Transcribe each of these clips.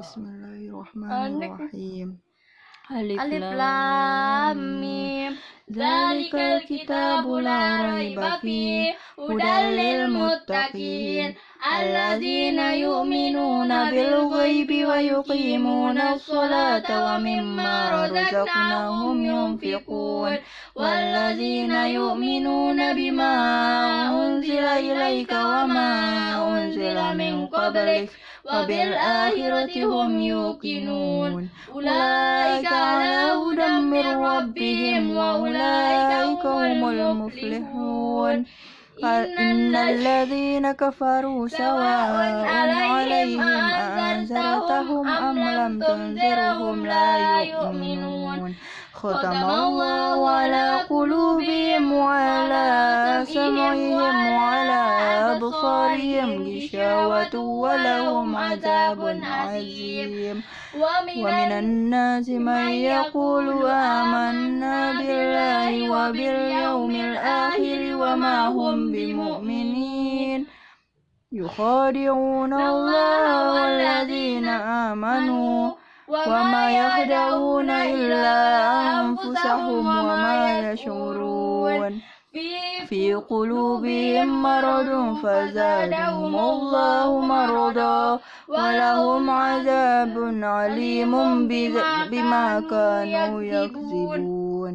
بسم الله الرحمن الرحيم. ألف لام ميم ذلك الكتاب لا ريب فيه. هدى للمتقين. الذين يؤمنون بالغيب ويقيمون الصلاة ومما رزقناهم ينفقون. والذين يؤمنون بما أنزل إليك وما أنزل من قبلك. وبالآخرة هم يوقنون. أولئك على هدى من ربهم وأولئك هم المفلحون. إن الذين كفروا سواء عليهم أأنذرتهم أم لم تنذرهم لا يؤمنون. ختم الله على قلوبهم وعلى سمعهم أبصارهم غشاوة ولهم عذاب عظيم. ومن الناس من يقول آمنا بالله وباليوم الآخر وما هم بمؤمنين. يخادعون الله والذين آمنوا. وما يخدعون إلا أنفسهم وما يشعرون. في قلوبهم مرض فزادهم الله مرضا ولهم عذاب عليم بما كانوا يكذبون.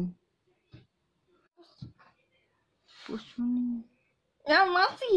Ya masih